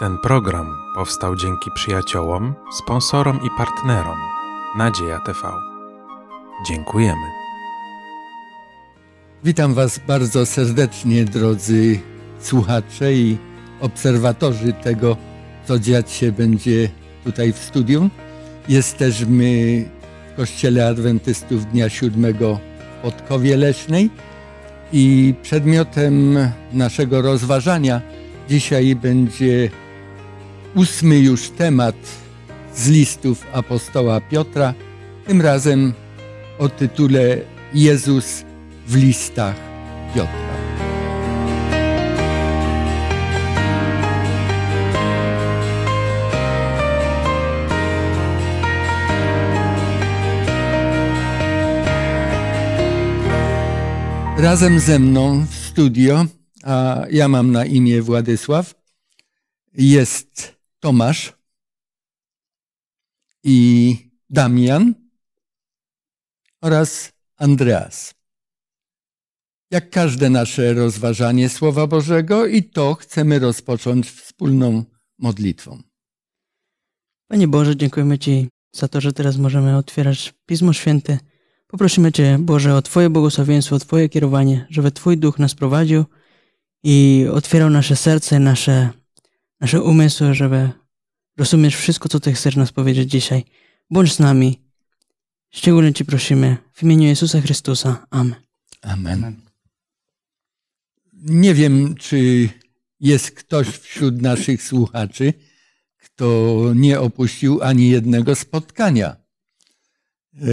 Ten program powstał dzięki przyjaciołom, sponsorom i partnerom Nadzieja TV. Dziękujemy. Witam Was bardzo serdecznie, drodzy słuchacze i obserwatorzy tego, co dziać się będzie tutaj w studium. Jesteśmy w Kościele Adwentystów Dnia Siódmego w Podkowie Leśnej i przedmiotem naszego rozważania dzisiaj będzie ósmy już temat z listów apostoła Piotra, tym razem o tytule Jezus w listach Piotra. Razem ze mną w studio, a ja mam na imię Władysław, jest Tomasz i Damian oraz Andreas. Jak każde nasze rozważanie Słowa Bożego i to chcemy rozpocząć wspólną modlitwą. Panie Boże, dziękujemy Ci za to, że teraz możemy otwierać Pismo Święte. Poprosimy Cię, Boże, o Twoje błogosławieństwo, o Twoje kierowanie, żeby Twój Duch nas prowadził i otwierał nasze serce, nasze, nasze umysły, żeby rozumieć wszystko, co Ty chcesz nas powiedzieć dzisiaj. Bądź z nami. Szczególnie Ci prosimy w imieniu Jezusa Chrystusa. Amen. Amen. Nie wiem, czy jest ktoś wśród naszych słuchaczy, kto nie opuścił ani jednego spotkania. E,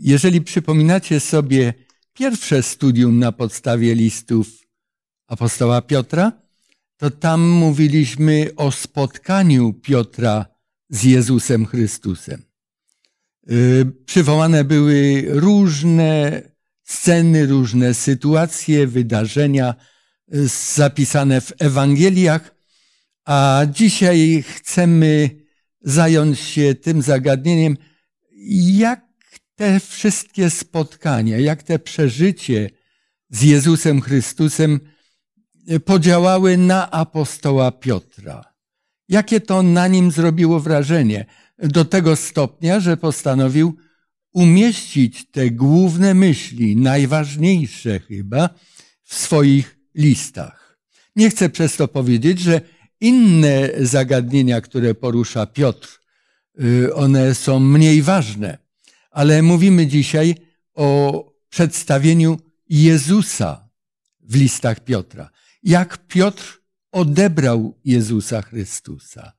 jeżeli przypominacie sobie pierwsze studium na podstawie listów apostoła Piotra, to tam mówiliśmy o spotkaniu Piotra z Jezusem Chrystusem. E, przywołane były różne sceny, różne sytuacje, wydarzenia y, zapisane w Ewangeliach, a dzisiaj chcemy zająć się tym zagadnieniem, jak te wszystkie spotkania, jak te przeżycie z Jezusem Chrystusem y, podziałały na apostoła Piotra. Jakie to na nim zrobiło wrażenie? Do tego stopnia, że postanowił umieścić te główne myśli, najważniejsze chyba, w swoich listach. Nie chcę przez to powiedzieć, że inne zagadnienia, które porusza Piotr, y, one są mniej ważne, ale mówimy dzisiaj o przedstawieniu Jezusa w listach Piotra. Jak Piotr odebrał Jezusa Chrystusa.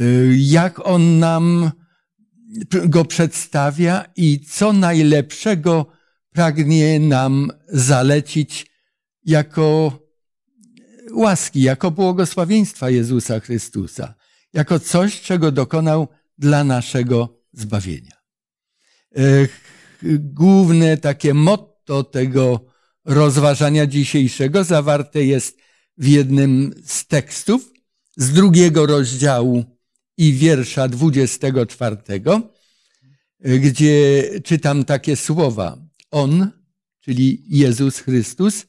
Y, jak on nam go przedstawia i co najlepszego pragnie nam zalecić jako łaski, jako błogosławieństwa Jezusa Chrystusa, jako coś, czego dokonał dla naszego zbawienia. Główne takie motto tego rozważania dzisiejszego zawarte jest w jednym z tekstów z drugiego rozdziału i wiersza 24, gdzie czytam takie słowa. On, czyli Jezus Chrystus,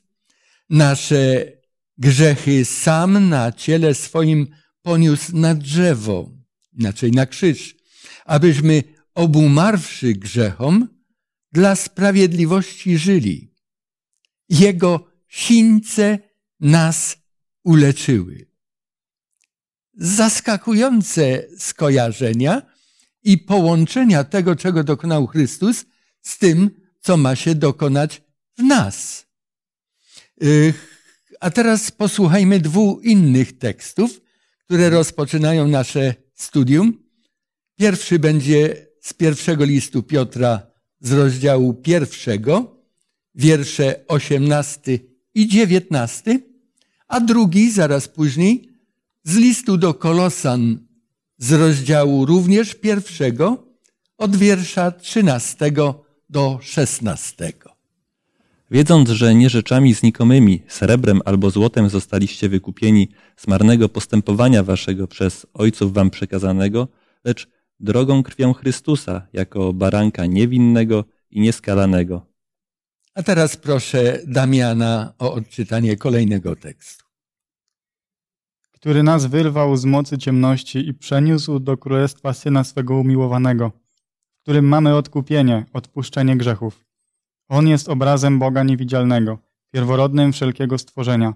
nasze grzechy sam na ciele swoim poniósł na drzewo, inaczej na krzyż, abyśmy obumarwszy grzechom, dla sprawiedliwości żyli. Jego sińce nas uleczyły zaskakujące skojarzenia i połączenia tego, czego dokonał Chrystus, z tym, co ma się dokonać w nas. A teraz posłuchajmy dwóch innych tekstów, które rozpoczynają nasze studium. Pierwszy będzie z pierwszego listu Piotra z rozdziału pierwszego, wiersze 18 i 19, a drugi zaraz później z listu do Kolosan z rozdziału również pierwszego, od wiersza trzynastego do szesnastego. Wiedząc, że nie rzeczami znikomymi, srebrem albo złotem zostaliście wykupieni z marnego postępowania waszego przez ojców wam przekazanego, lecz drogą krwią Chrystusa, jako baranka niewinnego i nieskalanego. A teraz proszę Damiana o odczytanie kolejnego tekstu. który nas wyrwał z mocy ciemności i przeniósł do królestwa Syna swego umiłowanego, w którym mamy odkupienie, odpuszczenie grzechów. On jest obrazem Boga niewidzialnego, pierworodnym wszelkiego stworzenia,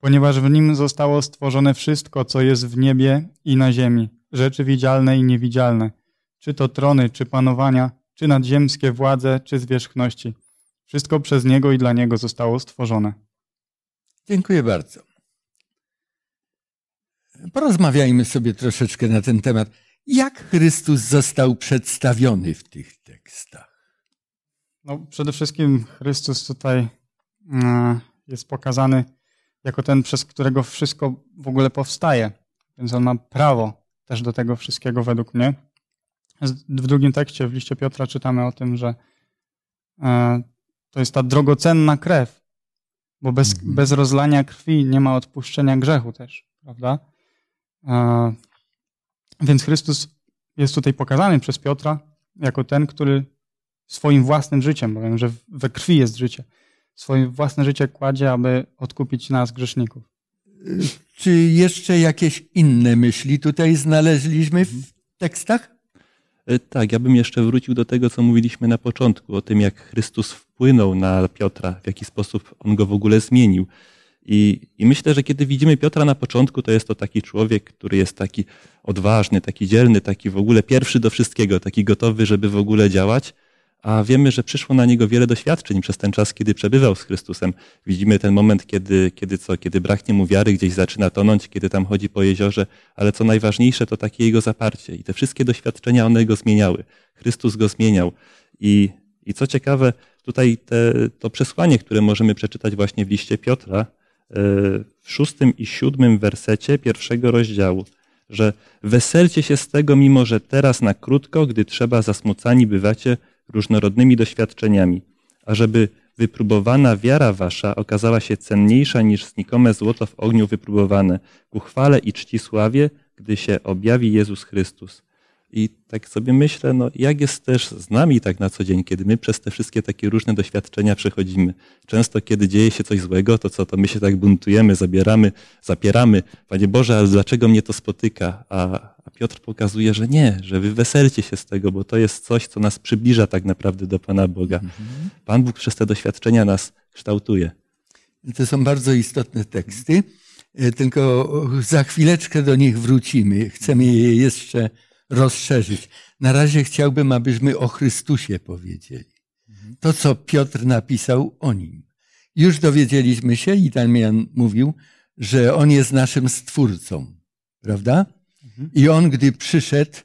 ponieważ w nim zostało stworzone wszystko, co jest w niebie i na ziemi, rzeczy widzialne i niewidzialne, czy to trony, czy panowania, czy nadziemskie władze, czy zwierzchności. Wszystko przez Niego i dla Niego zostało stworzone. Dziękuję bardzo. Porozmawiajmy sobie troszeczkę na ten temat. Jak Chrystus został przedstawiony w tych tekstach? No, przede wszystkim Chrystus tutaj e, jest pokazany jako ten, przez którego wszystko w ogóle powstaje. Więc on ma prawo też do tego wszystkiego według mnie. W drugim tekście, w liście Piotra, czytamy o tym, że e, to jest ta drogocenna krew, bo bez, mhm. bez rozlania krwi nie ma odpuszczenia grzechu też, prawda? E, więc Chrystus jest tutaj pokazany przez Piotra jako ten, który swoim własnym życiem, bowiem, że we krwi jest życie, swoje własne życie kładzie, aby odkupić nas, grzeszników. Czy jeszcze jakieś inne myśli tutaj znaleźliśmy w tekstach? E, tak, ja bym jeszcze wrócił do tego, co mówiliśmy na początku, o tym, jak Chrystus wpłynął na Piotra, w jaki sposób on go w ogóle zmienił. I, I, myślę, że kiedy widzimy Piotra na początku, to jest to taki człowiek, który jest taki odważny, taki dzielny, taki w ogóle pierwszy do wszystkiego, taki gotowy, żeby w ogóle działać a wiemy, że przyszło na niego wiele doświadczeń przez ten czas, kiedy przebywał z Chrystusem. Widzimy ten moment, kiedy, kiedy co, kiedy braknie mu wiary, gdzieś zaczyna tonąć, kiedy tam chodzi po jeziorze, ale co najważniejsze, to takie jego zaparcie. I te wszystkie doświadczenia one go zmieniały. Chrystus go zmieniał. I, i co ciekawe, tutaj te, to przesłanie, które możemy przeczytać właśnie w liście Piotra, e, w szóstym i siódmym wersecie pierwszego rozdziału, że weselcie się z tego, mimo że teraz na krótko, gdy trzeba zasmucani bywacie, różnorodnymi doświadczeniami, ażeby wypróbowana wiara wasza okazała się cenniejsza niż znikome złoto w ogniu wypróbowane, ku chwale i czci sławie, gdy się objawi Jezus Chrystus. I tak sobie myślę, no jak jest też z nami tak na co dzień, kiedy my przez te wszystkie takie różne doświadczenia przechodzimy. Często, kiedy dzieje się coś złego, to co, to my się tak buntujemy, zabieramy, zapieramy. Panie Boże, ale dlaczego mnie to spotyka? A, a Piotr pokazuje, że nie, że wy weselcie się z tego, bo to jest coś, co nas przybliża tak naprawdę do Pana Boga. Mhm. Pan Bóg przez te doświadczenia nas kształtuje. To są bardzo istotne teksty, e, tylko za chwileczkę do nich wrócimy. Chcemy je jeszcze rozszerzyć. Na razie chciałbym, abyśmy o Chrystusie powiedzieli. To, co Piotr napisał o nim. Już dowiedzieliśmy się, i Damian mówił, że on jest naszym stwórcą, prawda? I on, gdy przyszedł,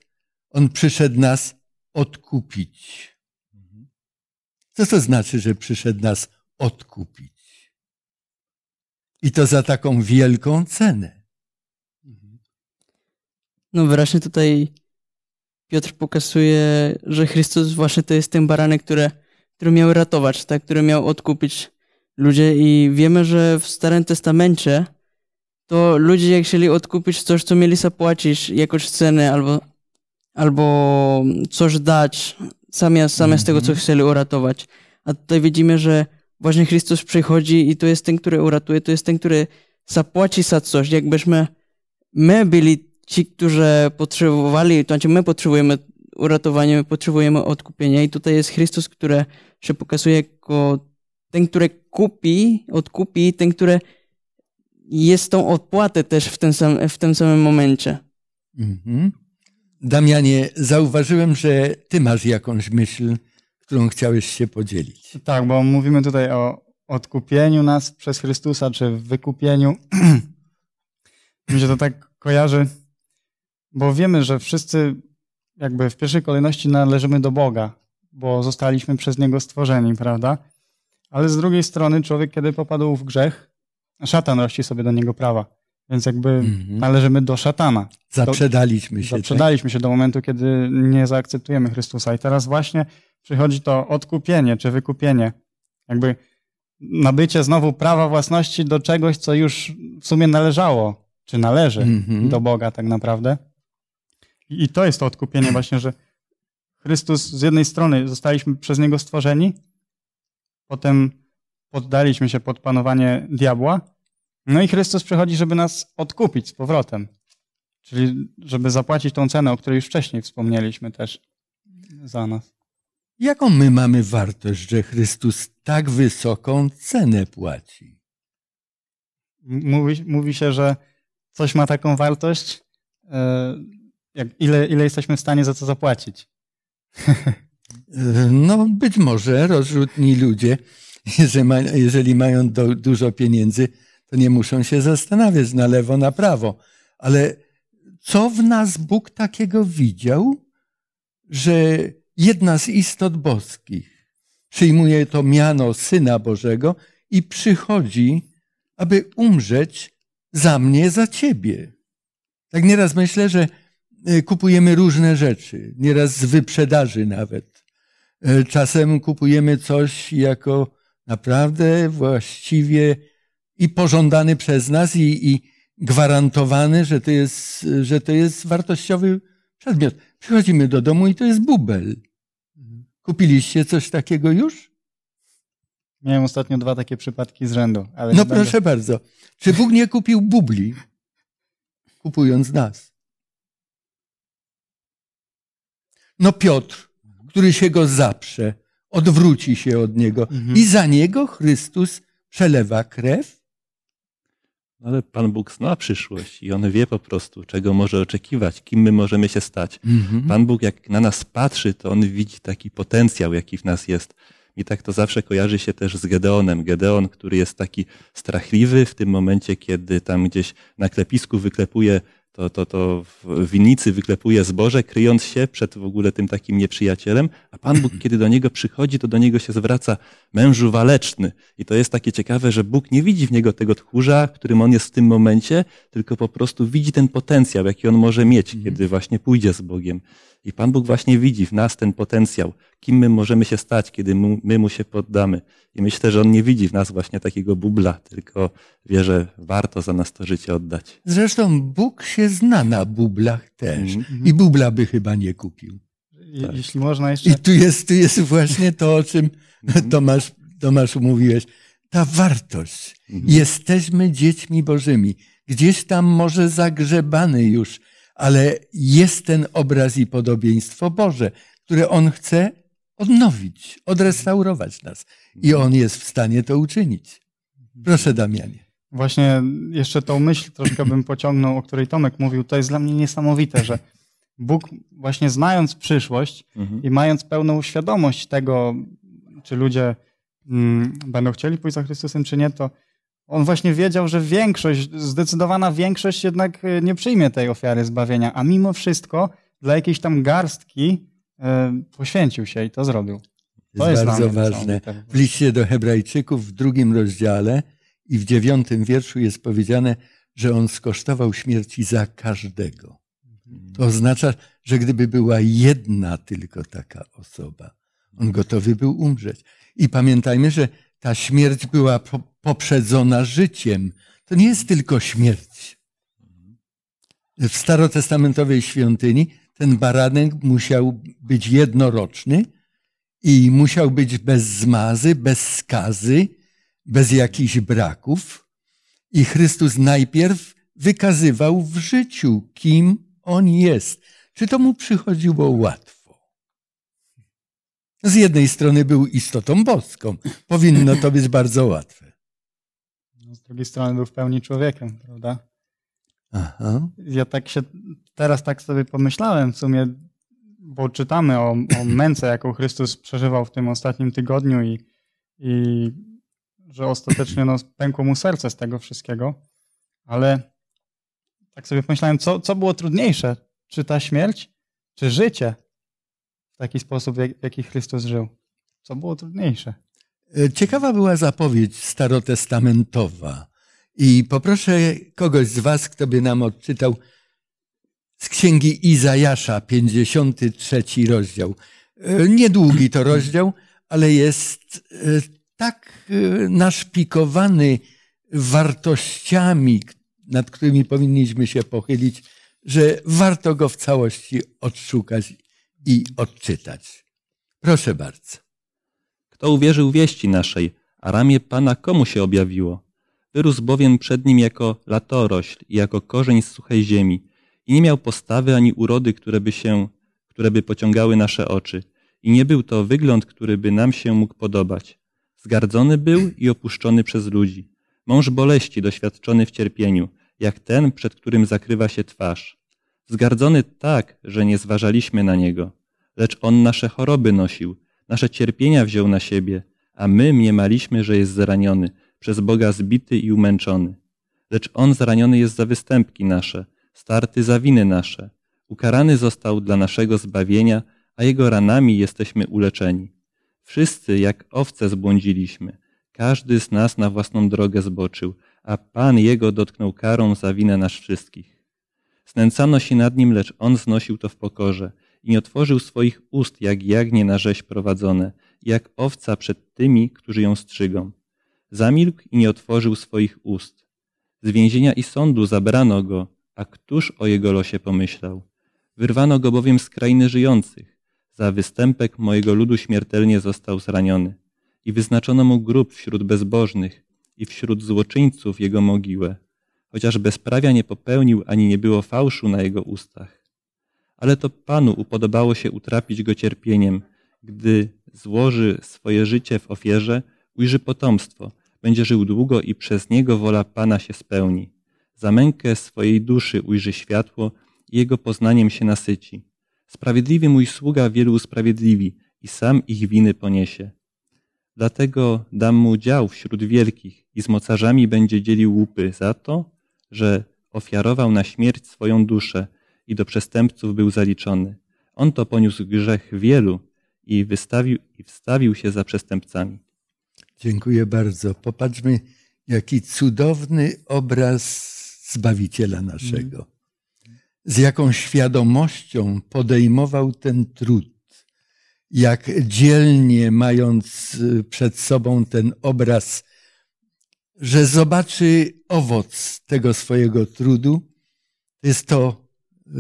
on przyszedł nas odkupić. Co to znaczy, że przyszedł nas odkupić? I to za taką wielką cenę. No wyraźnie tutaj Piotr pokazuje, że Chrystus właśnie to jest ten baranek, który, który miał ratować, tak, który miał odkupić ludzie i wiemy, że w Starym Testamencie to ludzie jak chcieli odkupić coś, co mieli zapłacić, jakoś cenę albo, albo coś dać, zamiast, zamiast tego, co mhm. chcieli uratować. A tutaj widzimy, że właśnie Chrystus przychodzi i to jest ten, który uratuje, to jest ten, który zapłaci za coś. Jakbyśmy my byli ci, którzy potrzebowali, to znaczy my potrzebujemy uratowania, my potrzebujemy odkupienia i tutaj jest Chrystus, który się pokazuje jako ten, który kupi, odkupi, ten, który jest tą odpłatę też w tym, sam, w tym samym momencie. Mhm. Damianie, zauważyłem, że ty masz jakąś myśl, którą chciałeś się podzielić. Tak, bo mówimy tutaj o odkupieniu nas przez Chrystusa, czy wykupieniu. Mi się to tak kojarzy bo wiemy, że wszyscy jakby w pierwszej kolejności należymy do Boga, bo zostaliśmy przez Niego stworzeni, prawda? Ale z drugiej strony człowiek, kiedy popadł w grzech, szatan rości sobie do niego prawa. Więc jakby mhm. należymy do szatana. Zaprzedaliśmy się. Zaprzedaliśmy tak? się do momentu, kiedy nie zaakceptujemy Chrystusa. I teraz właśnie przychodzi to odkupienie czy wykupienie. Jakby nabycie znowu prawa własności do czegoś, co już w sumie należało, czy należy mhm. do Boga tak naprawdę. I to jest to odkupienie właśnie, że Chrystus z jednej strony zostaliśmy przez Niego stworzeni, potem poddaliśmy się pod panowanie diabła No i Chrystus przychodzi, żeby nas odkupić z powrotem. Czyli żeby zapłacić tą cenę, o której już wcześniej wspomnieliśmy też za nas. Jaką my mamy wartość, że Chrystus tak wysoką cenę płaci? Mówi, mówi się, że coś ma taką wartość, e, jak ile, ile jesteśmy w stanie za to zapłacić. No, być może rozrzutni ludzie, jeżeli, ma, jeżeli mają do, dużo pieniędzy, to nie muszą się zastanawiać na lewo, na prawo. Ale co w nas Bóg takiego widział, że jedna z istot boskich przyjmuje to miano Syna Bożego i przychodzi, aby umrzeć za mnie, za ciebie. Tak nieraz myślę, że kupujemy różne rzeczy, nieraz z wyprzedaży nawet. E, czasem kupujemy coś jako naprawdę właściwie i pożądany przez nas, i, i gwarantowany, że to, jest, że to jest wartościowy przedmiot. Przychodzimy do domu i to jest bubel. Kupiliście coś takiego już? Miałem ostatnio dwa takie przypadki z rzędu. No proszę będę- bardzo. Czy Bóg nie kupił bubli, kupując nas? No Piotr, który się go zaprze, odwróci się od niego Mhm. i za niego Chrystus przelewa krew? Ale Pan Bóg zna przyszłość i On wie po prostu, czego może oczekiwać, kim my możemy się stać. Pan Bóg, jak na nas patrzy, to On widzi taki potencjał, jaki w nas jest. I tak to zawsze kojarzy się też z Gedeonem. Gedeon, który jest taki strachliwy w tym momencie, kiedy tam gdzieś na klepisku wyklepuje to, to, to w winnicy wyklepuje zboże, kryjąc się przed w ogóle tym takim nieprzyjacielem, a Pan Bóg, kiedy do niego przychodzi, to do niego się zwraca mężu waleczny. I to jest takie ciekawe, że Bóg nie widzi w niego tego tchórza, którym on jest w tym momencie, tylko po prostu widzi ten potencjał, jaki on może mieć, kiedy właśnie pójdzie z Bogiem. I Pan Bóg właśnie widzi w nas ten potencjał, kim my możemy się stać, kiedy my mu się poddamy. I myślę, że on nie widzi w nas właśnie takiego bubla, tylko wie, że warto za nas to życie oddać. Zresztą Bóg się zna na bublach też. Mhm. I bubla by chyba nie kupił. Je- Jeśli można jeszcze. I tu jest, tu jest właśnie to, o czym Tomasz, Tomaszu mówiłeś. Ta wartość. Jesteśmy dziećmi Bożymi. Gdzieś tam może zagrzebany już, ale jest ten obraz i podobieństwo Boże, które On chce odnowić, odrestaurować nas. I On jest w stanie to uczynić. Proszę, Damianie. Właśnie jeszcze tą myśl troszkę bym pociągnął, o której Tomek mówił. To jest dla mnie niesamowite, że Bóg właśnie znając przyszłość Mhm. i mając pełną świadomość tego, czy ludzie mm, będą chcieli pójść za Chrystusem, czy nie, to on właśnie wiedział, że większość, zdecydowana większość jednak y, nie przyjmie tej ofiary zbawienia, a mimo wszystko dla jakiejś tam garstki y, poświęcił się i to zrobił. To jest bardzo ważne. W liście do Hebrajczyków w drugim rozdziale i w dziewiątym wierszu jest powiedziane, że on skosztował śmierci za każdego. To oznacza, że gdyby była jedna tylko taka osoba, on gotowy był umrzeć. I pamiętajmy, że ta śmierć była po- poprzedzona życiem. To nie jest tylko śmierć. W starotestamentowej świątyni ten baranek musiał być jednoroczny, i musiał być bez zmazy, bez skazy, bez jakichś braków. I Chrystus najpierw wykazywał w życiu, kim on jest. Czy to mu przychodziło łatwo? Z jednej strony był istotą boską. Powinno to być bardzo łatwe. No, Z drugiej strony był w pełni człowiekiem, prawda? Aha. Ja tak się teraz tak sobie pomyślałem w sumie, bo czytamy o, o męce, jaką Chrystus przeżywał w tym ostatnim tygodniu i, i że ostatecznie no, pękło mu serce z tego wszystkiego, ale tak sobie pomyślałem, co, co było trudniejsze? Czy ta śmierć, czy życie w taki sposób, w jaki Chrystus żył? Co było trudniejsze? E, Ciekawa była zapowiedź starotestamentowa. I poproszę kogoś z Was, kto by nam odczytał z księgi Izajasza, 53 rozdział. E, Niedługi to rozdział, ale jest e, tak naszpikowany wartościami, nad którymi powinniśmy się pochylić, że warto go w całości odszukać i odczytać. Proszę bardzo. Kto uwierzył wieści naszej, a ramię Pana komu się objawiło? Wyrósł bowiem przed nim jako latorośl i jako korzeń z suchej ziemi i nie miał postawy ani urody, które by się, które by pociągały nasze oczy. I nie był to wygląd, który by nam się mógł podobać. Zgardzony był i opuszczony przez ludzi. Mąż boleści, doświadczony w cierpieniu, jak ten, przed którym zakrywa się twarz. Zgardzony tak, że nie zważaliśmy na niego. Lecz on nasze choroby nosił, nasze cierpienia wziął na siebie, a my mniemaliśmy, że jest zraniony, przez Boga zbity i umęczony. Lecz on zraniony jest za występki nasze, starty za winy nasze. Ukarany został dla naszego zbawienia, a jego ranami jesteśmy uleczeni. Wszyscy jak owce zbłądziliśmy, każdy z nas na własną drogę zboczył, a Pan jego dotknął karą za winę nas wszystkich. Znęcano się nad nim, lecz on znosił to w pokorze i nie otworzył swoich ust, jak jagnie na rzeź prowadzone, jak owca przed tymi, którzy ją strzygą. Zamilkł i nie otworzył swoich ust. Z więzienia i sądu zabrano go, a któż o jego losie pomyślał? Wyrwano go bowiem z krainy żyjących. Za występek mojego ludu śmiertelnie został zraniony. I wyznaczono mu grób wśród bezbożnych i wśród złoczyńców jego mogiłę. Chociaż bezprawia nie popełnił, ani nie było fałszu na jego ustach. Ale to Panu upodobało się utrapić go cierpieniem. Gdy złoży swoje życie w ofierze, ujrzy potomstwo, będzie żył długo i przez niego wola Pana się spełni. Za mękę swojej duszy ujrzy światło i jego poznaniem się nasyci. Sprawiedliwy mój sługa wielu usprawiedliwi i sam ich winy poniesie. Dlatego dam mu dział wśród wielkich i z mocarzami będzie dzielił łupy za to, że ofiarował na śmierć swoją duszę i do przestępców był zaliczony. On to poniósł grzech wielu i, wystawił, i wstawił się za przestępcami. Dziękuję bardzo. Popatrzmy, jaki cudowny obraz Zbawiciela naszego. Z jaką świadomością podejmował ten trud. Jak dzielnie, mając przed sobą ten obraz, że zobaczy owoc tego swojego trudu. To jest to,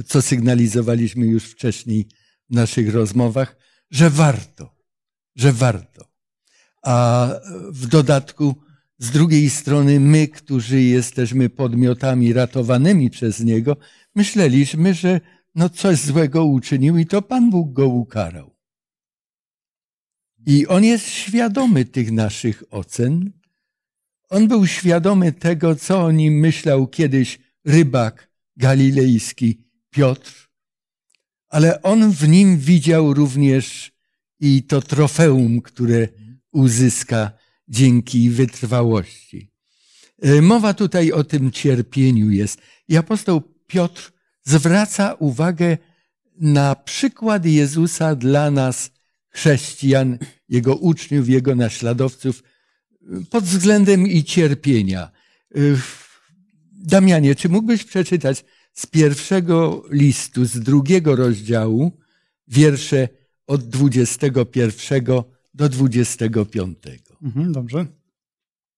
co sygnalizowaliśmy już wcześniej w naszych rozmowach, że warto, że warto. A w dodatku, z drugiej strony, my, którzy jesteśmy podmiotami ratowanymi przez Niego, myśleliśmy, że no coś złego uczynił i to Pan Bóg go ukarał. I On jest świadomy tych naszych ocen. On był świadomy tego, co o nim myślał kiedyś rybak galilejski Piotr, ale on w nim widział również i to trofeum, które uzyska dzięki wytrwałości. E, mowa tutaj o tym cierpieniu jest. I apostoł Piotr zwraca uwagę na przykład Jezusa dla nas, chrześcijan, jego uczniów, jego naśladowców, pod względem i cierpienia. E, Damianie, czy mógłbyś przeczytać z pierwszego listu, z drugiego rozdziału, wiersze od 21 do 25. Mhm, dobrze.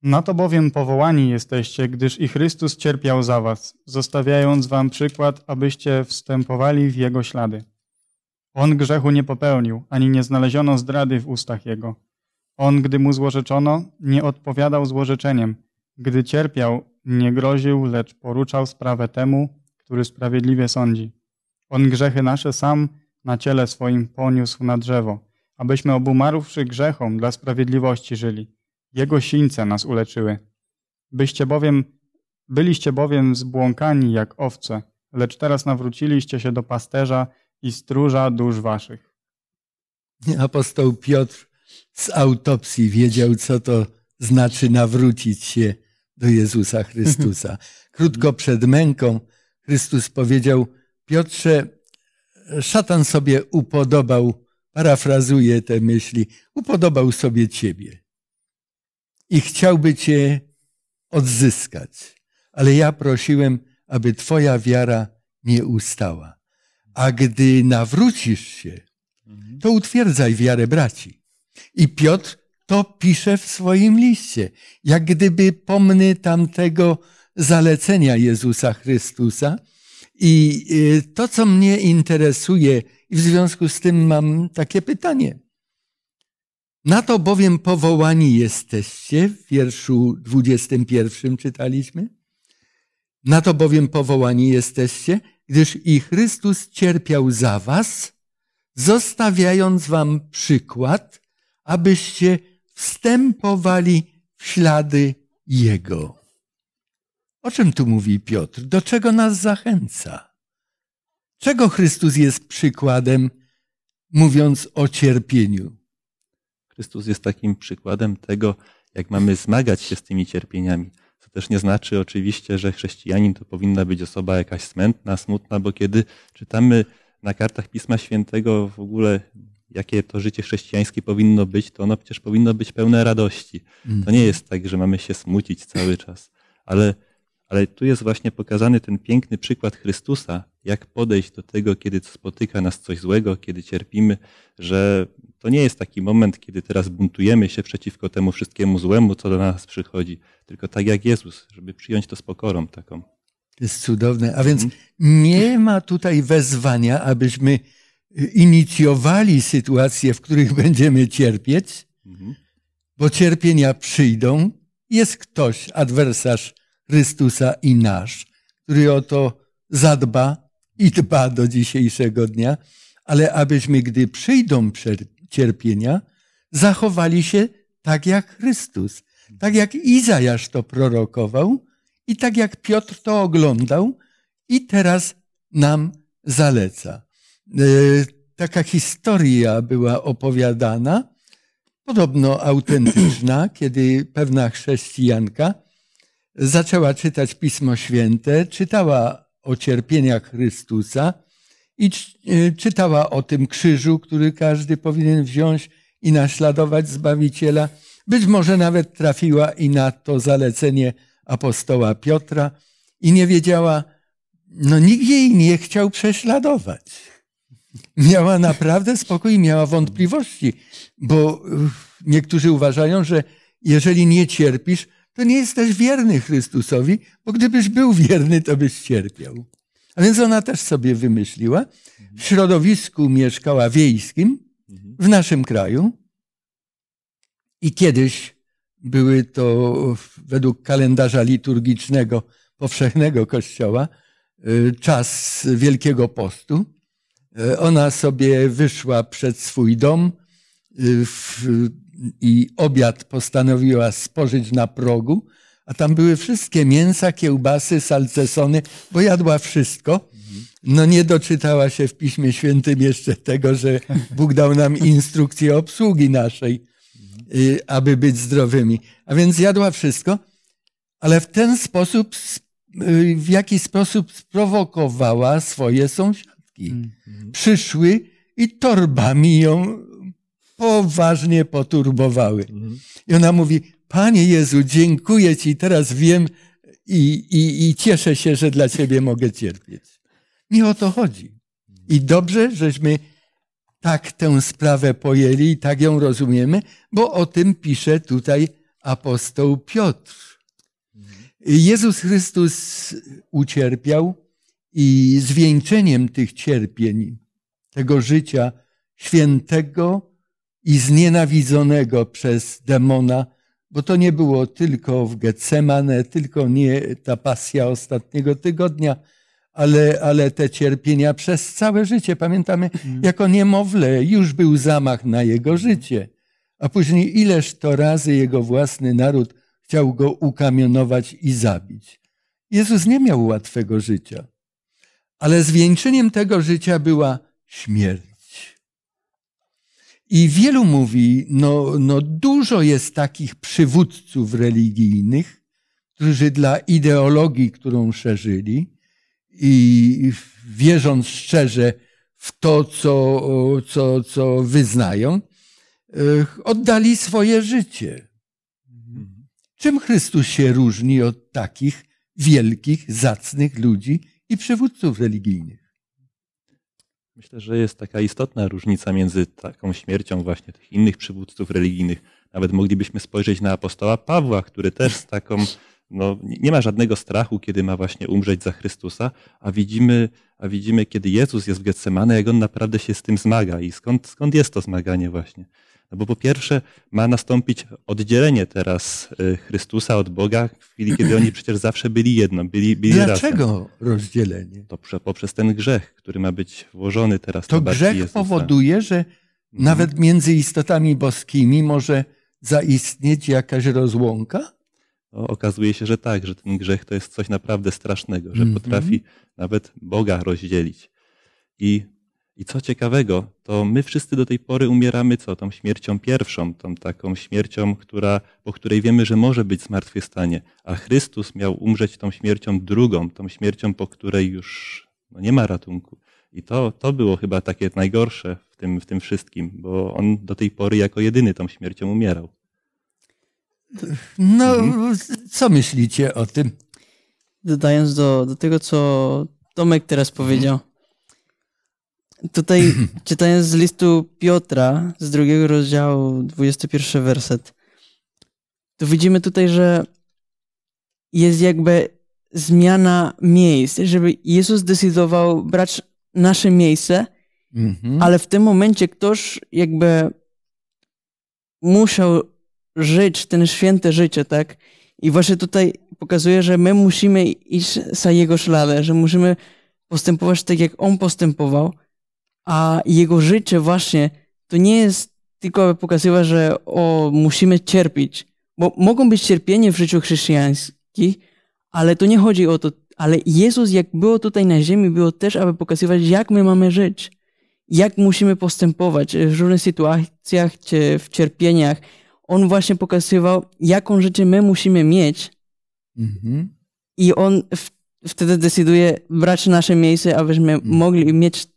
Na to bowiem powołani jesteście, gdyż i Chrystus cierpiał za was, zostawiając wam przykład, abyście wstępowali w Jego ślady. On grzechu nie popełnił, ani nie znaleziono zdrady w ustach Jego. On, gdy mu złorzeczono, nie odpowiadał złorzeczeniem. Gdy cierpiał, nie groził, lecz poruczał sprawę temu, który sprawiedliwie sądzi. On grzechy nasze sam na ciele swoim poniósł na drzewo, abyśmy obumarłszy grzechom dla sprawiedliwości żyli. Jego sińce nas uleczyły. Byście bowiem, byliście bowiem zbłąkani jak owce, lecz teraz nawróciliście się do pasterza i stróża dusz waszych. Apostoł Piotr z autopsji wiedział, co to znaczy nawrócić się do Jezusa Chrystusa. Krótko przed męką Chrystus powiedział, Piotrze, szatan sobie upodobał, parafrazuję te myśli, upodobał sobie ciebie i chciałby cię odzyskać. Ale ja prosiłem, aby twoja wiara nie ustała. A gdy nawrócisz się, to utwierdzaj wiarę braci. I Piotr to pisze w swoim liście. Jak gdyby pomny tamtego zalecenia Jezusa Chrystusa. I y, to, co mnie interesuje, i w związku z tym mam takie pytanie. Na to bowiem powołani jesteście, w wierszu 21 czytaliśmy. Na to bowiem powołani jesteście, gdyż i Chrystus cierpiał za was, zostawiając wam przykład, abyście wstępowali w ślady Jego. O czym tu mówi Piotr? Do czego nas zachęca? Czego Chrystus jest przykładem, mówiąc o cierpieniu? Chrystus jest takim przykładem tego, jak mamy zmagać się z tymi cierpieniami. Co też nie znaczy oczywiście, że chrześcijanin to powinna być osoba jakaś smętna, smutna, bo kiedy czytamy na kartach Pisma Świętego w ogóle, jakie to życie chrześcijańskie powinno być, to ono przecież powinno być pełne radości. To nie jest tak, że mamy się smucić cały czas, ale, ale tu jest właśnie pokazany ten piękny przykład Chrystusa, jak podejść do tego, kiedy spotyka nas coś złego, kiedy cierpimy, że to nie jest taki moment, kiedy teraz buntujemy się przeciwko temu wszystkiemu złemu, co do nas przychodzi, tylko tak jak Jezus, żeby przyjąć to z pokorą taką. To jest cudowne. A więc nie ma tutaj wezwania, abyśmy inicjowali sytuacje, w których będziemy cierpieć, bo cierpienia przyjdą. Jest ktoś, adwersarz Chrystusa i nasz, który o to zadba i dba do dzisiejszego dnia, ale abyśmy, gdy przyjdą cierpienia, zachowali się tak jak Chrystus, tak jak Izajasz to prorokował i tak jak Piotr to oglądał i teraz nam zaleca. E, taka historia była opowiadana, podobno autentyczna, kiedy pewna chrześcijanka zaczęła czytać Pismo Święte, czytała o cierpieniach Chrystusa i e, czytała o tym krzyżu, który każdy powinien wziąć i naśladować Zbawiciela. Być może nawet trafiła i na to zalecenie apostoła Piotra i nie wiedziała, no nikt jej nie chciał prześladować. Miała naprawdę spokój, miała wątpliwości, bo niektórzy uważają, że jeżeli nie cierpisz, to nie jesteś wierny Chrystusowi, bo gdybyś był wierny, to byś cierpiał. A więc ona też sobie wymyśliła. W środowisku mieszkała wiejskim w naszym kraju i kiedyś były to według kalendarza liturgicznego powszechnego kościoła y, czas Wielkiego Postu. Y, ona sobie wyszła przed swój dom y, i obiad postanowiła spożyć na progu, a tam były wszystkie mięsa, kiełbasy, salcesony, bo jadła wszystko. No nie doczytała się w Piśmie Świętym jeszcze tego, że Bóg dał nam instrukcję obsługi naszej, aby być zdrowymi. A więc jadła wszystko, ale w ten sposób, w jaki sposób sprowokowała swoje sąsiadki. Przyszły i torbami ją poważnie poturbowały. I ona mówi, Panie Jezu, dziękuję Ci, teraz wiem i, i, i cieszę się, że dla Ciebie mogę cierpieć. Nie o to chodzi. I dobrze, żeśmy tak tę sprawę pojęli i tak ją rozumiemy, bo o tym pisze tutaj apostoł Piotr. Jezus Chrystus ucierpiał i zwieńczeniem tych cierpień, tego życia świętego i znienawidzonego przez demona, bo to nie było tylko w Getsemane, tylko nie ta pasja ostatniego tygodnia, ale, ale te cierpienia przez całe życie. Pamiętamy, mm. jako niemowlę już był zamach na jego życie, a później ileż to razy jego własny naród chciał go ukamionować i zabić. Jezus nie miał łatwego życia, ale zwieńczeniem tego życia była śmierć. I wielu mówi, no, no dużo jest takich przywódców religijnych, którzy dla ideologii, którą szerzyli i wierząc szczerze w to, co, co, co wyznają, oddali swoje życie. Czym Chrystus się różni od takich wielkich, zacnych ludzi i przywódców religijnych? Myślę, że jest taka istotna różnica między taką śmiercią właśnie tych innych przywódców religijnych. Nawet moglibyśmy spojrzeć na apostoła Pawła, który też z taką, no, nie ma żadnego strachu, kiedy ma właśnie umrzeć za Chrystusa, a widzimy, a widzimy kiedy Jezus jest w Getsemane, jak on naprawdę się z tym zmaga i skąd, skąd jest to zmaganie właśnie. No bo po pierwsze ma nastąpić oddzielenie teraz y, Chrystusa od Boga w chwili, kiedy oni przecież zawsze byli jedno, byli, byli Dlaczego razem. rozdzielenie? To prze- poprzez ten grzech, który ma być włożony teraz To grzech Jezusa. powoduje, że Mhm. nawet między istotami boskimi może zaistnieć jakaś rozłąka? No, okazuje się, że tak, że ten grzech to jest coś naprawdę strasznego, że Mhm. potrafi nawet Boga rozdzielić. I, I co ciekawego, to my wszyscy do tej pory umieramy co? Tą śmiercią pierwszą, tą taką śmiercią, która, po której wiemy, że może być zmartwychwstanie. A Chrystus miał umrzeć tą śmiercią drugą, tą śmiercią, po której już no, nie ma ratunku. I to, to było chyba takie najgorsze w tym, w tym wszystkim, bo on do tej pory jako jedyny tą śmiercią umierał. No, Mhm. co myślicie o tym? Dodając do, do tego, co Tomek teraz powiedział. Tutaj, czytając z listu Piotra, z drugiego rozdziału, 21 werset, to widzimy tutaj, że jest jakby zmiana miejsc, żeby Jezus decydował brać nasze miejsce, Mhm. ale w tym momencie ktoś jakby musiał żyć ten święte życie, tak? I właśnie tutaj pokazuje, że my musimy iść za jego śladem, że musimy postępować tak, jak on postępował, a jego życie właśnie to nie jest tylko aby pokazywać, że o, musimy cierpieć, bo mogą być cierpienie w życiu chrześcijańskim, ale to nie chodzi o to, ale Jezus jak było tutaj na ziemi, było też, aby pokazywać, jak my mamy żyć jak musimy postępować w różnych sytuacjach czy w cierpieniach. On właśnie pokazywał, jaką życie my musimy mieć Mhm. i on wtedy decyduje brać nasze miejsce, abyśmy mogli mieć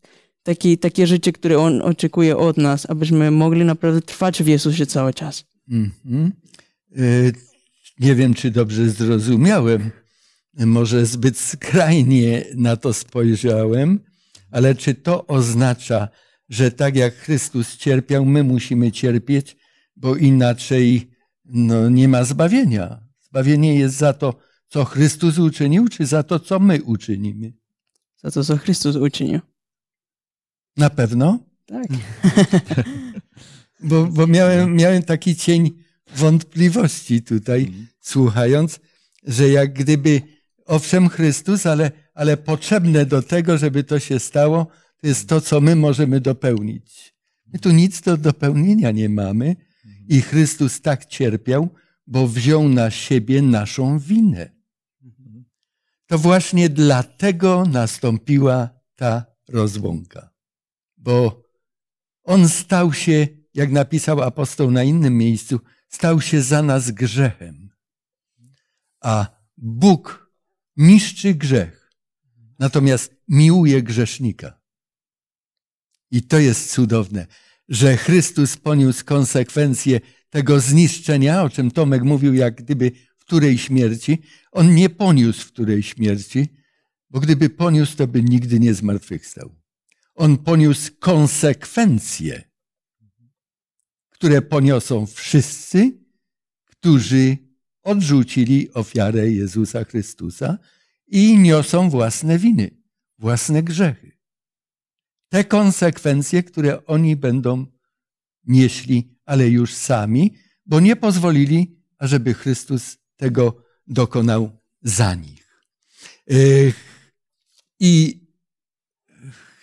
taki, takie życie, które on oczekuje od nas, abyśmy mogli naprawdę trwać w Jezusie cały czas. Mhm. Y, Nie wiem, czy dobrze zrozumiałem. Może zbyt skrajnie na to spojrzałem, ale czy to oznacza, że tak jak Chrystus cierpiał, my musimy cierpieć, bo inaczej no, nie ma zbawienia. Zbawienie jest za to, co Chrystus uczynił, czy za to, co my uczynimy? Za to, co Chrystus uczynił. Na pewno? Tak. Bo, bo miałem, miałem taki cień wątpliwości tutaj, słuchając, że jak gdyby, owszem, Chrystus, ale, ale potrzebne do tego, żeby to się stało, to jest to, co my możemy dopełnić. My tu nic do dopełnienia nie mamy i Chrystus tak cierpiał, bo wziął na siebie naszą winę. To właśnie dlatego nastąpiła ta rozłąka. Bo on stał się, jak napisał apostoł na innym miejscu, stał się za nas grzechem. A Bóg niszczy grzech, natomiast miłuje grzesznika. I to jest cudowne, że Chrystus poniósł konsekwencje tego zniszczenia, o czym Tomek mówił, jak gdyby w której śmierci. On nie poniósł w której śmierci, bo gdyby poniósł, to by nigdy nie zmartwychwstał. On poniósł konsekwencje, które poniosą wszyscy, którzy odrzucili ofiarę Jezusa Chrystusa i niosą własne winy, własne grzechy. Te konsekwencje, które oni będą nieśli, ale już sami, bo nie pozwolili, ażeby Chrystus tego dokonał za nich. I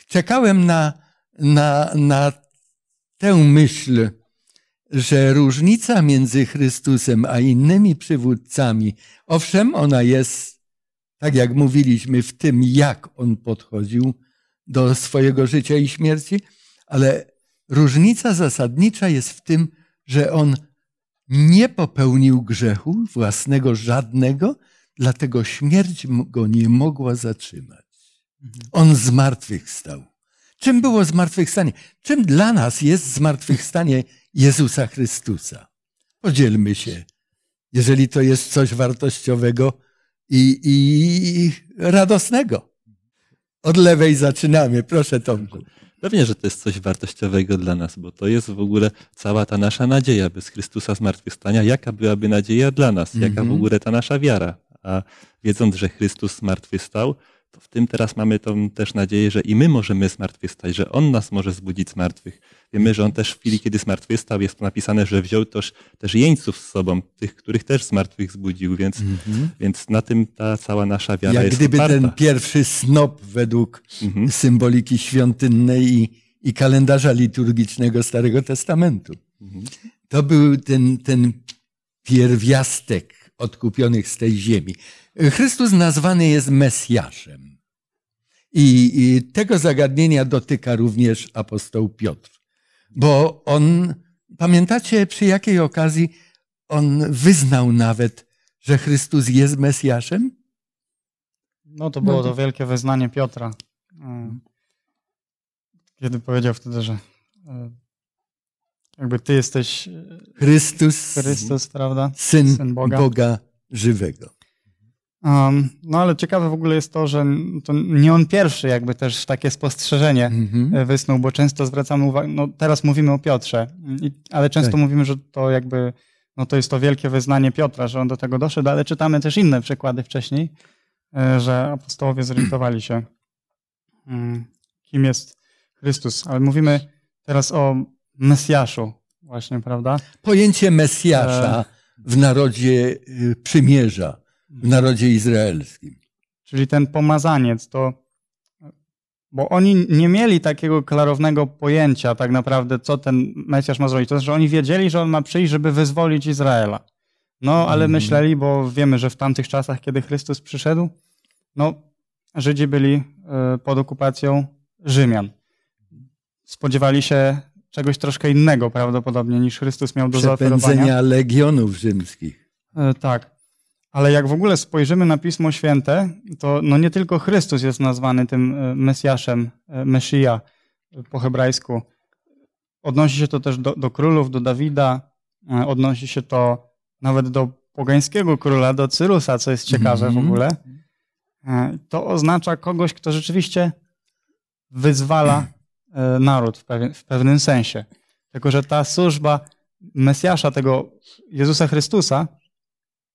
czekałem na, na, na tę myśl, że różnica między Chrystusem a innymi przywódcami, owszem, ona jest, tak jak mówiliśmy, w tym, jak on podchodził do swojego życia i śmierci, ale różnica zasadnicza jest w tym, że on nie popełnił grzechu własnego żadnego, dlatego śmierć go nie mogła zatrzymać. On zmartwychwstał. Czym było zmartwychwstanie? Czym dla nas jest zmartwychwstanie Jezusa Chrystusa? Podzielmy się, jeżeli to jest coś wartościowego i, i radosnego. Od lewej zaczynamy, proszę Tomku. Pewnie, że to jest coś wartościowego dla nas, bo to jest w ogóle cała ta nasza nadzieja bez Chrystusa zmartwychwstania. Jaka byłaby nadzieja dla nas? Jaka w Mhm. ogóle ta nasza wiara? A wiedząc, że Chrystus zmartwychwstał, to w tym teraz mamy tą też nadzieję, że i my możemy zmartwychwstać, że On nas może zbudzić z martwych. Wiemy, że On też w chwili, kiedy zmartwychwstał, jest to napisane, że wziął też, też jeńców z sobą, tych, których też z martwych zbudził, więc, Mhm. więc na tym ta cała nasza wiara Jak jest gdyby oparta. ten pierwszy snop według Mhm. symboliki świątynnej i, i kalendarza liturgicznego Starego Testamentu. Mhm. To był ten, ten pierwiastek odkupionych z tej ziemi. Chrystus nazwany jest Mesjaszem. I, I tego zagadnienia dotyka również apostoł Piotr. Bo on, pamiętacie przy jakiej okazji on wyznał nawet, że Chrystus jest Mesjaszem? No to było No to- wielkie wyznanie Piotra. e, Kiedy powiedział wtedy, że e, jakby ty jesteś e, Chrystus, Chrystus, prawda? syn, Syn Boga. Boga. żywego. Um, no ale ciekawe w ogóle jest to, że to nie on pierwszy jakby też takie spostrzeżenie Mhm. e, wysnuł, bo często zwracamy uwagę, no teraz mówimy o Piotrze, i, ale często Tak. mówimy, że to jakby, no to jest to wielkie wyznanie Piotra, że on do tego doszedł, ale czytamy też inne przykłady wcześniej, e, że apostołowie zorientowali się, mm, kim jest Chrystus. Ale mówimy teraz o Mesjaszu właśnie, prawda? Pojęcie Mesjasza w narodzie y, przymierza, w narodzie izraelskim. czyli ten pomazaniec, to bo oni nie mieli takiego klarownego pojęcia tak naprawdę, co ten Mesjasz ma zrobić. To znaczy, że oni wiedzieli, że on ma przyjść, żeby wyzwolić Izraela. No, ale Mhm. myśleli, bo wiemy, że w tamtych czasach, kiedy Chrystus przyszedł, no, Żydzi byli e, pod okupacją Rzymian. Spodziewali się czegoś troszkę innego prawdopodobnie niż Chrystus miał do zaoferowania. Przepędzenia legionów rzymskich. E, Tak. Ale jak w ogóle spojrzymy na Pismo Święte, to no nie tylko Chrystus jest nazwany tym e, Mesjaszem, e, Mesija e, po hebrajsku. Odnosi się to też do, do królów, do Dawida, odnosi się to nawet do pogańskiego króla, do Cyrusa, co jest ciekawe w Mhm. ogóle. To oznacza kogoś, kto rzeczywiście wyzwala naród w, pewien, w pewnym sensie. Tylko, że ta służba Mesjasza, tego Jezusa Chrystusa,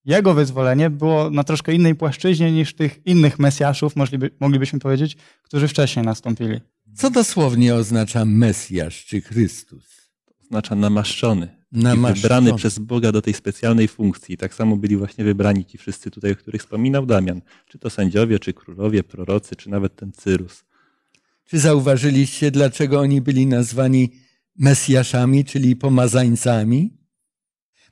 jego wyzwolenie było na troszkę innej płaszczyźnie niż tych innych Mesjaszów, mogliby, moglibyśmy powiedzieć, którzy wcześniej nastąpili. Co dosłownie oznacza Mesjasz czy Chrystus? Oznacza namaszczony. Namaszczony. wybrany przez Boga do tej specjalnej funkcji. Tak samo byli właśnie wybrani ci wszyscy tutaj, o których wspominał Damian. Czy to sędziowie, czy królowie, prorocy, czy nawet ten Cyrus. Czy zauważyliście, dlaczego oni byli nazwani Mesjaszami, czyli pomazańcami?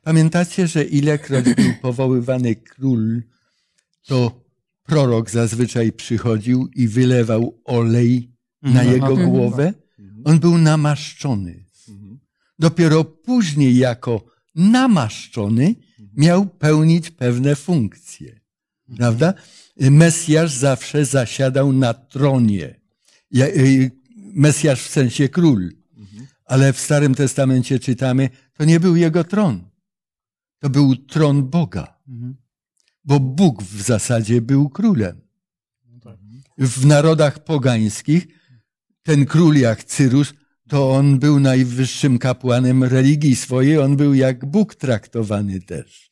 Pamiętacie, że ilekroć był powoływany król, to prorok zazwyczaj przychodził i wylewał olej na Mhm. jego Mhm. głowę? On był namaszczony. Dopiero później, jako namaszczony, miał pełnić pewne funkcje. Prawda? Mesjasz zawsze zasiadał na tronie. Y, Mesjasz w sensie król. Ale w Starym Testamencie czytamy, to nie był jego tron. To był tron Boga. Mhm. Bo Bóg w zasadzie był królem. W narodach pogańskich ten król jak Cyrus, to on był najwyższym kapłanem religii swojej, on był jak Bóg traktowany też.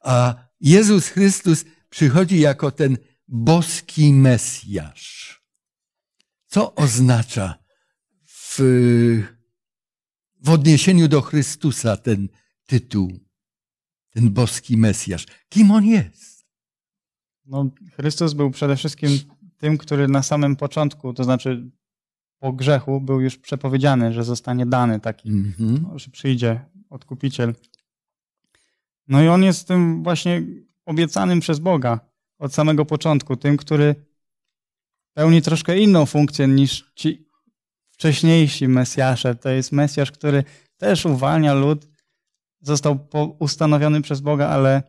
A Jezus Chrystus przychodzi jako ten boski Mesjasz. Co oznacza w, w odniesieniu do Chrystusa ten tytuł, ten boski Mesjasz? Kim on jest? No, Chrystus był przede wszystkim tym, który na samym początku, to znaczy po grzechu, był już przepowiedziany, że zostanie dany taki, Mhm. że przyjdzie odkupiciel. No i on jest tym właśnie obiecanym przez Boga od samego początku, tym, który pełni troszkę inną funkcję niż ci wcześniejsi Mesjasze. To jest Mesjasz, który też uwalnia lud, został ustanowiony przez Boga, ale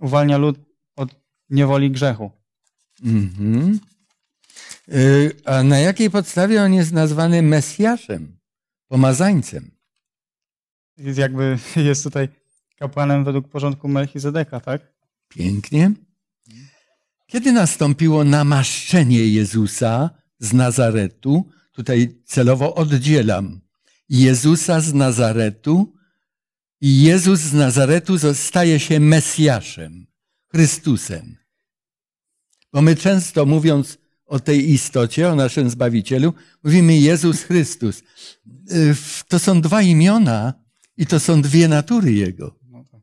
uwalnia lud od niewoli grzechu. Mhm. Y, A na jakiej podstawie on jest nazwany Mesjaszem, pomazańcem? Jest jakby jest tutaj kapłanem według porządku Melchizedeka, tak? Pięknie. Kiedy nastąpiło namaszczenie Jezusa z Nazaretu, tutaj celowo oddzielam Jezusa z Nazaretu i Jezus z Nazaretu staje się Mesjaszem, Chrystusem. Bo my często mówiąc o tej istocie, o naszym Zbawicielu, mówimy Jezus Chrystus. Y, To są dwa imiona i to są dwie natury Jego. No tak.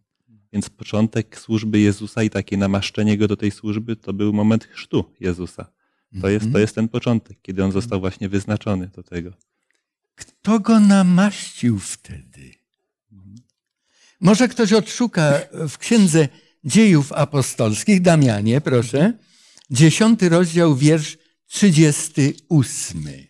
Więc początek służby Jezusa i takie namaszczenie go do tej służby to był moment chrztu Jezusa. To jest, to jest ten początek, kiedy on został właśnie wyznaczony do tego. Kto go namaścił wtedy? Może ktoś odszuka w księdze dziejów apostolskich, Damianie, proszę, dziesiąty rozdział, wiersz trzydziesty ósmy.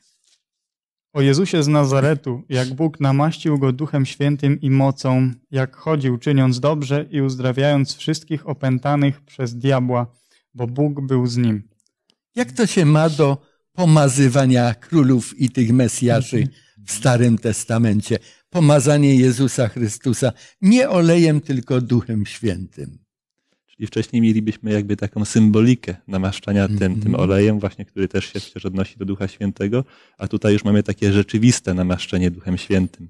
O Jezusie z Nazaretu, jak Bóg namaścił go Duchem Świętym i mocą, jak chodził czyniąc dobrze i uzdrawiając wszystkich opętanych przez diabła, bo Bóg był z nim. Jak to się ma do pomazywania królów i tych mesjaszy w Starym Testamencie? Pomazanie Jezusa Chrystusa nie olejem, tylko Duchem Świętym. Czyli wcześniej mielibyśmy jakby taką symbolikę namaszczania tym, tym olejem, właśnie, który też się przecież odnosi do Ducha Świętego, a tutaj już mamy takie rzeczywiste namaszczenie Duchem Świętym.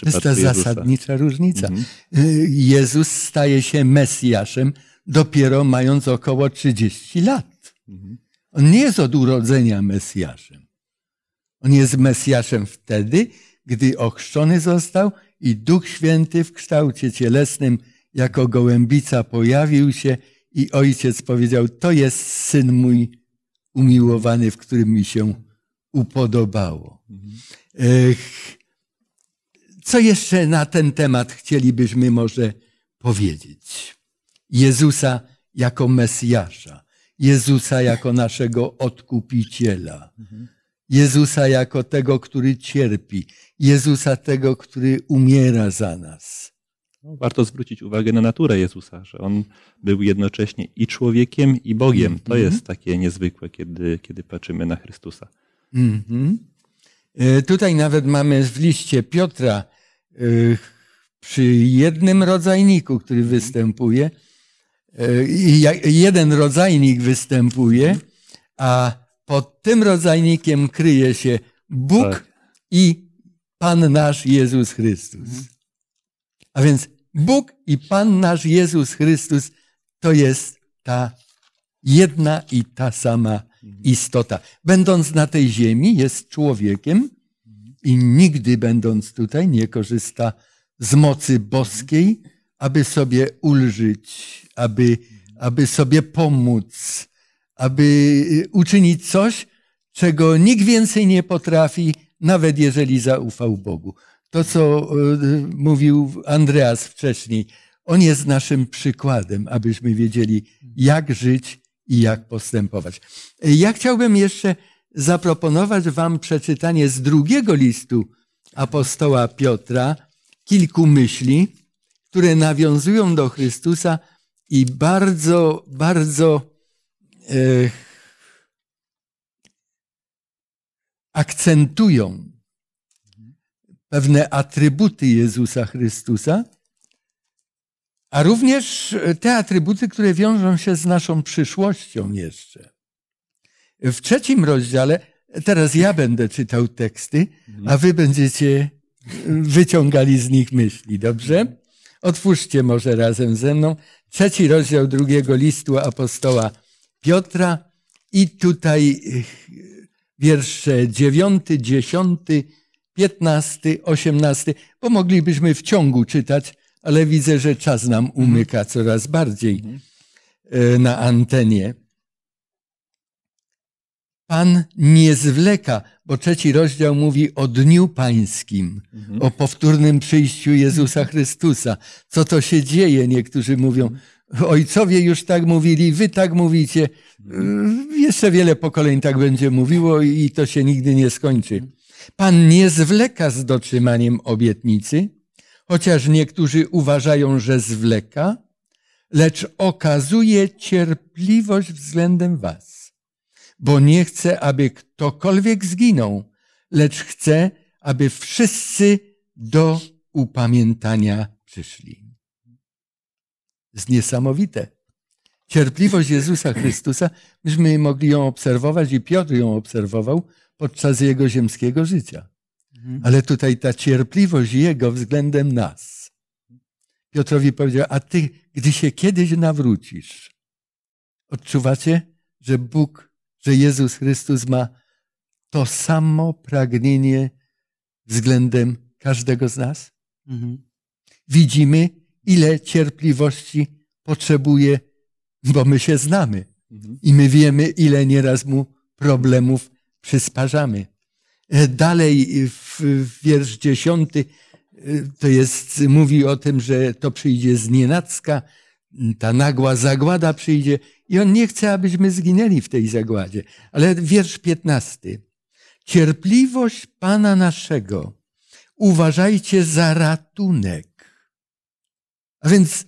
To jest ta Jezusa. zasadnicza różnica. Mhm. Y, Jezus staje się Mesjaszem dopiero mając około 30 lat. Mhm. On nie jest od urodzenia Mesjaszem. On jest Mesjaszem wtedy, gdy ochrzczony został i Duch Święty w kształcie cielesnym jako gołębica pojawił się i ojciec powiedział, to jest syn mój umiłowany, w którym mi się upodobało. Co jeszcze na ten temat chcielibyśmy może powiedzieć? Jezusa jako Mesjasza, Jezusa jako naszego odkupiciela, Jezusa jako tego, który cierpi, Jezusa tego, który umiera za nas. No, Warto zwrócić uwagę na naturę Jezusa, że on był jednocześnie i człowiekiem, i Bogiem. To Mhm. jest takie niezwykłe, kiedy, kiedy patrzymy na Chrystusa. Mhm. E, Tutaj nawet mamy w liście Piotra e, przy jednym rodzajniku, który występuje, e, jeden rodzajnik występuje, a pod tym rodzajnikiem kryje się Bóg Tak. i Pan nasz Jezus Chrystus. A więc Bóg i Pan nasz Jezus Chrystus to jest ta jedna i ta sama istota. Będąc na tej ziemi, jest człowiekiem i nigdy będąc tutaj nie korzysta z mocy boskiej, aby sobie ulżyć, aby, aby sobie pomóc, aby uczynić coś, czego nikt więcej nie potrafi, nawet jeżeli zaufał Bogu. To, co e, mówił Andreas wcześniej, on jest naszym przykładem, abyśmy wiedzieli, jak żyć i jak postępować. Ja chciałbym jeszcze zaproponować Wam przeczytanie z drugiego listu apostoła Piotra kilku myśli, które nawiązują do Chrystusa i bardzo, bardzo e, akcentują pewne atrybuty Jezusa Chrystusa, a również te atrybuty, które wiążą się z naszą przyszłością jeszcze. W trzecim rozdziale, teraz ja będę czytał teksty, a wy będziecie wyciągali z nich myśli, dobrze? Otwórzcie może razem ze mną trzeci rozdział drugiego listu apostoła Piotra i tutaj wiersze dziewiąty, dziesiąty, piętnasty, osiemnasty, bo moglibyśmy w ciągu czytać, ale widzę, że czas nam umyka coraz bardziej e, na antenie. Pan nie zwleka, bo trzeci rozdział mówi o Dniu Pańskim, o powtórnym przyjściu Jezusa Chrystusa. Co to się dzieje? Niektórzy mówią, ojcowie już tak mówili, wy tak mówicie. Y, Jeszcze wiele pokoleń tak będzie mówiło i to się nigdy nie skończy. Pan nie zwleka z dotrzymaniem obietnicy, chociaż niektórzy uważają, że zwleka, lecz okazuje cierpliwość względem was, bo nie chce, aby ktokolwiek zginął, lecz chce, aby wszyscy do upamiętania przyszli. Jest niesamowite. Cierpliwość Jezusa Chrystusa, myśmy mogli ją obserwować i Piotr ją obserwował podczas jego ziemskiego życia. Ale tutaj ta cierpliwość Jego względem nas. Piotrowi powiedział, a ty, gdy się kiedyś nawrócisz, odczuwacie, że Bóg że Jezus Chrystus ma to samo pragnienie względem każdego z nas? Mhm. Widzimy, ile cierpliwości potrzebuje, bo my się znamy Mhm. i my wiemy, ile nieraz mu problemów przysparzamy. E, Dalej w, w wiersz dziesiąty e, to jest, mówi o tym, że to przyjdzie z nienacka, ta nagła zagłada przyjdzie i on nie chce, abyśmy zginęli w tej zagładzie. Ale wiersz piętnasty. Cierpliwość Pana naszego uważajcie za ratunek. A więc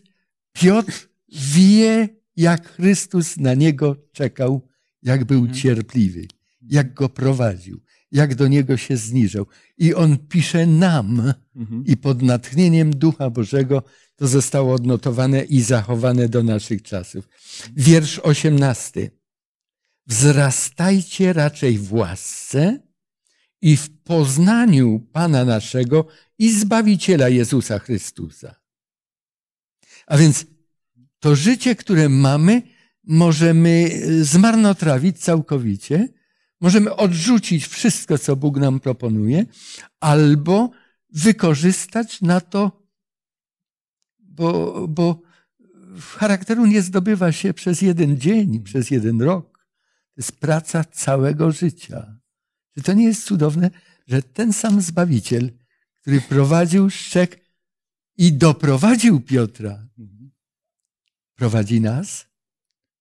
Piotr wie, jak Chrystus na niego czekał, jak był Mhm. cierpliwy, jak go prowadził, jak do niego się zniżał. I on pisze nam, Mhm. i pod natchnieniem Ducha Bożego to zostało odnotowane i zachowane do naszych czasów. Wiersz osiemnasty. Wzrastajcie raczej w łasce i w poznaniu Pana naszego i Zbawiciela Jezusa Chrystusa. A więc to życie, które mamy, możemy zmarnotrawić całkowicie, możemy odrzucić wszystko, co Bóg nam proponuje, albo wykorzystać na to, bo, bo charakteru nie zdobywa się przez jeden dzień, przez jeden rok. To jest praca całego życia. Czy to nie jest cudowne, że ten sam Zbawiciel, który prowadził szczek i doprowadził Piotra, prowadzi nas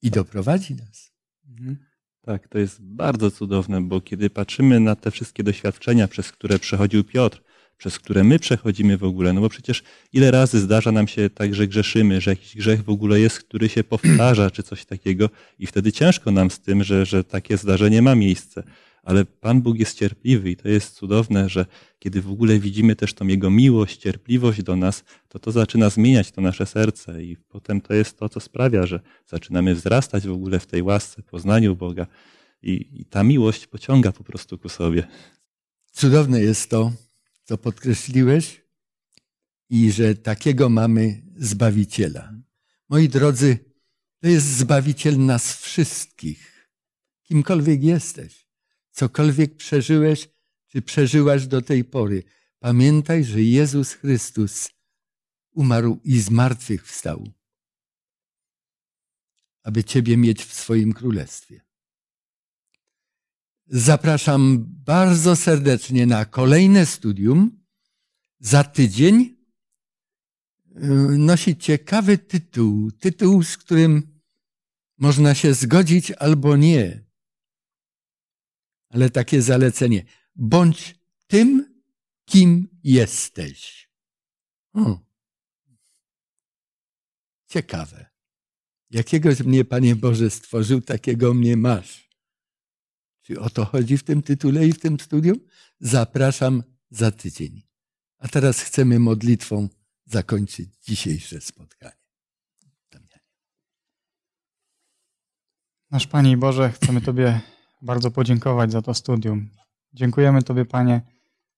i doprowadzi nas. Mhm. Tak, to jest bardzo cudowne, bo kiedy patrzymy na te wszystkie doświadczenia, przez które przechodził Piotr, przez które my przechodzimy w ogóle, no bo przecież ile razy zdarza nam się tak, że grzeszymy, że jakiś grzech w ogóle jest, który się powtarza, czy coś takiego, i wtedy ciężko nam z tym, że, że takie zdarzenie ma miejsce. Ale Pan Bóg jest cierpliwy i to jest cudowne, że kiedy w ogóle widzimy też tą Jego miłość, cierpliwość do nas, to to zaczyna zmieniać to nasze serce i potem to jest to, co sprawia, że zaczynamy wzrastać w ogóle w tej łasce, poznaniu Boga i, i ta miłość pociąga po prostu ku sobie. Cudowne jest to, co podkreśliłeś, i że takiego mamy Zbawiciela. Moi drodzy, to jest Zbawiciel nas wszystkich. Kimkolwiek jesteś, cokolwiek przeżyłeś, czy przeżyłaś do tej pory, pamiętaj, że Jezus Chrystus umarł i z martwych wstał, aby Ciebie mieć w swoim królestwie. Zapraszam bardzo serdecznie na kolejne studium. Za tydzień y, nosi ciekawy tytuł. Tytuł, z którym można się zgodzić albo nie. Ale takie zalecenie. Bądź tym, kim jesteś. O. Ciekawe. Jakiegoś mnie, Panie Boże, stworzył, takiego mnie masz. Czy o to chodzi w tym tytule i w tym studium? Zapraszam za tydzień. A teraz chcemy modlitwą zakończyć dzisiejsze spotkanie. Nasz Panie Boże, chcemy Tobie bardzo podziękować za to studium. Dziękujemy Tobie, Panie,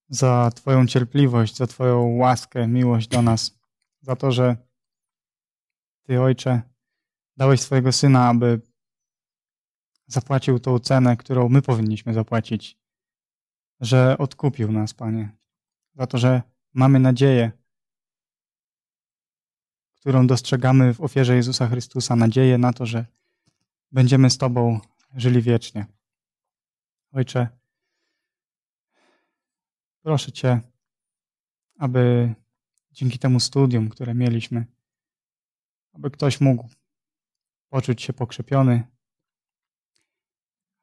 za Twoją cierpliwość, za Twoją łaskę, miłość do nas, za to, że Ty, Ojcze, dałeś swojego Syna, aby zapłacił tą cenę, którą my powinniśmy zapłacić, że odkupił nas, Panie, za to, że mamy nadzieję, którą dostrzegamy w ofierze Jezusa Chrystusa, nadzieję na to, że będziemy z Tobą żyli wiecznie. Ojcze, proszę Cię, aby dzięki temu studium, które mieliśmy, aby ktoś mógł poczuć się pokrzepiony,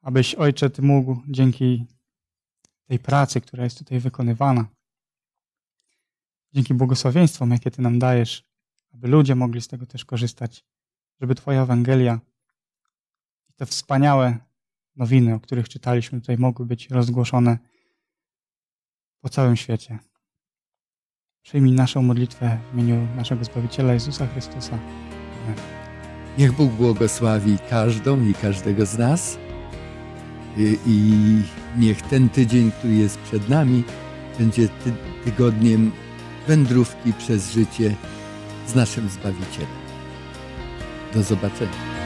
abyś, Ojcze, Ty mógł dzięki tej pracy, która jest tutaj wykonywana, dzięki błogosławieństwom, jakie Ty nam dajesz, aby ludzie mogli z tego też korzystać, żeby Twoja Ewangelia i te wspaniałe nowiny, o których czytaliśmy tutaj, mogły być rozgłoszone po całym świecie. Przyjmij naszą modlitwę w imieniu naszego Zbawiciela Jezusa Chrystusa. Amen. Niech Bóg błogosławi każdą i każdego z nas i, niech ten tydzień, który jest przed nami, będzie ty, tygodniem wędrówki przez życie z naszym Zbawicielem. Do zobaczenia.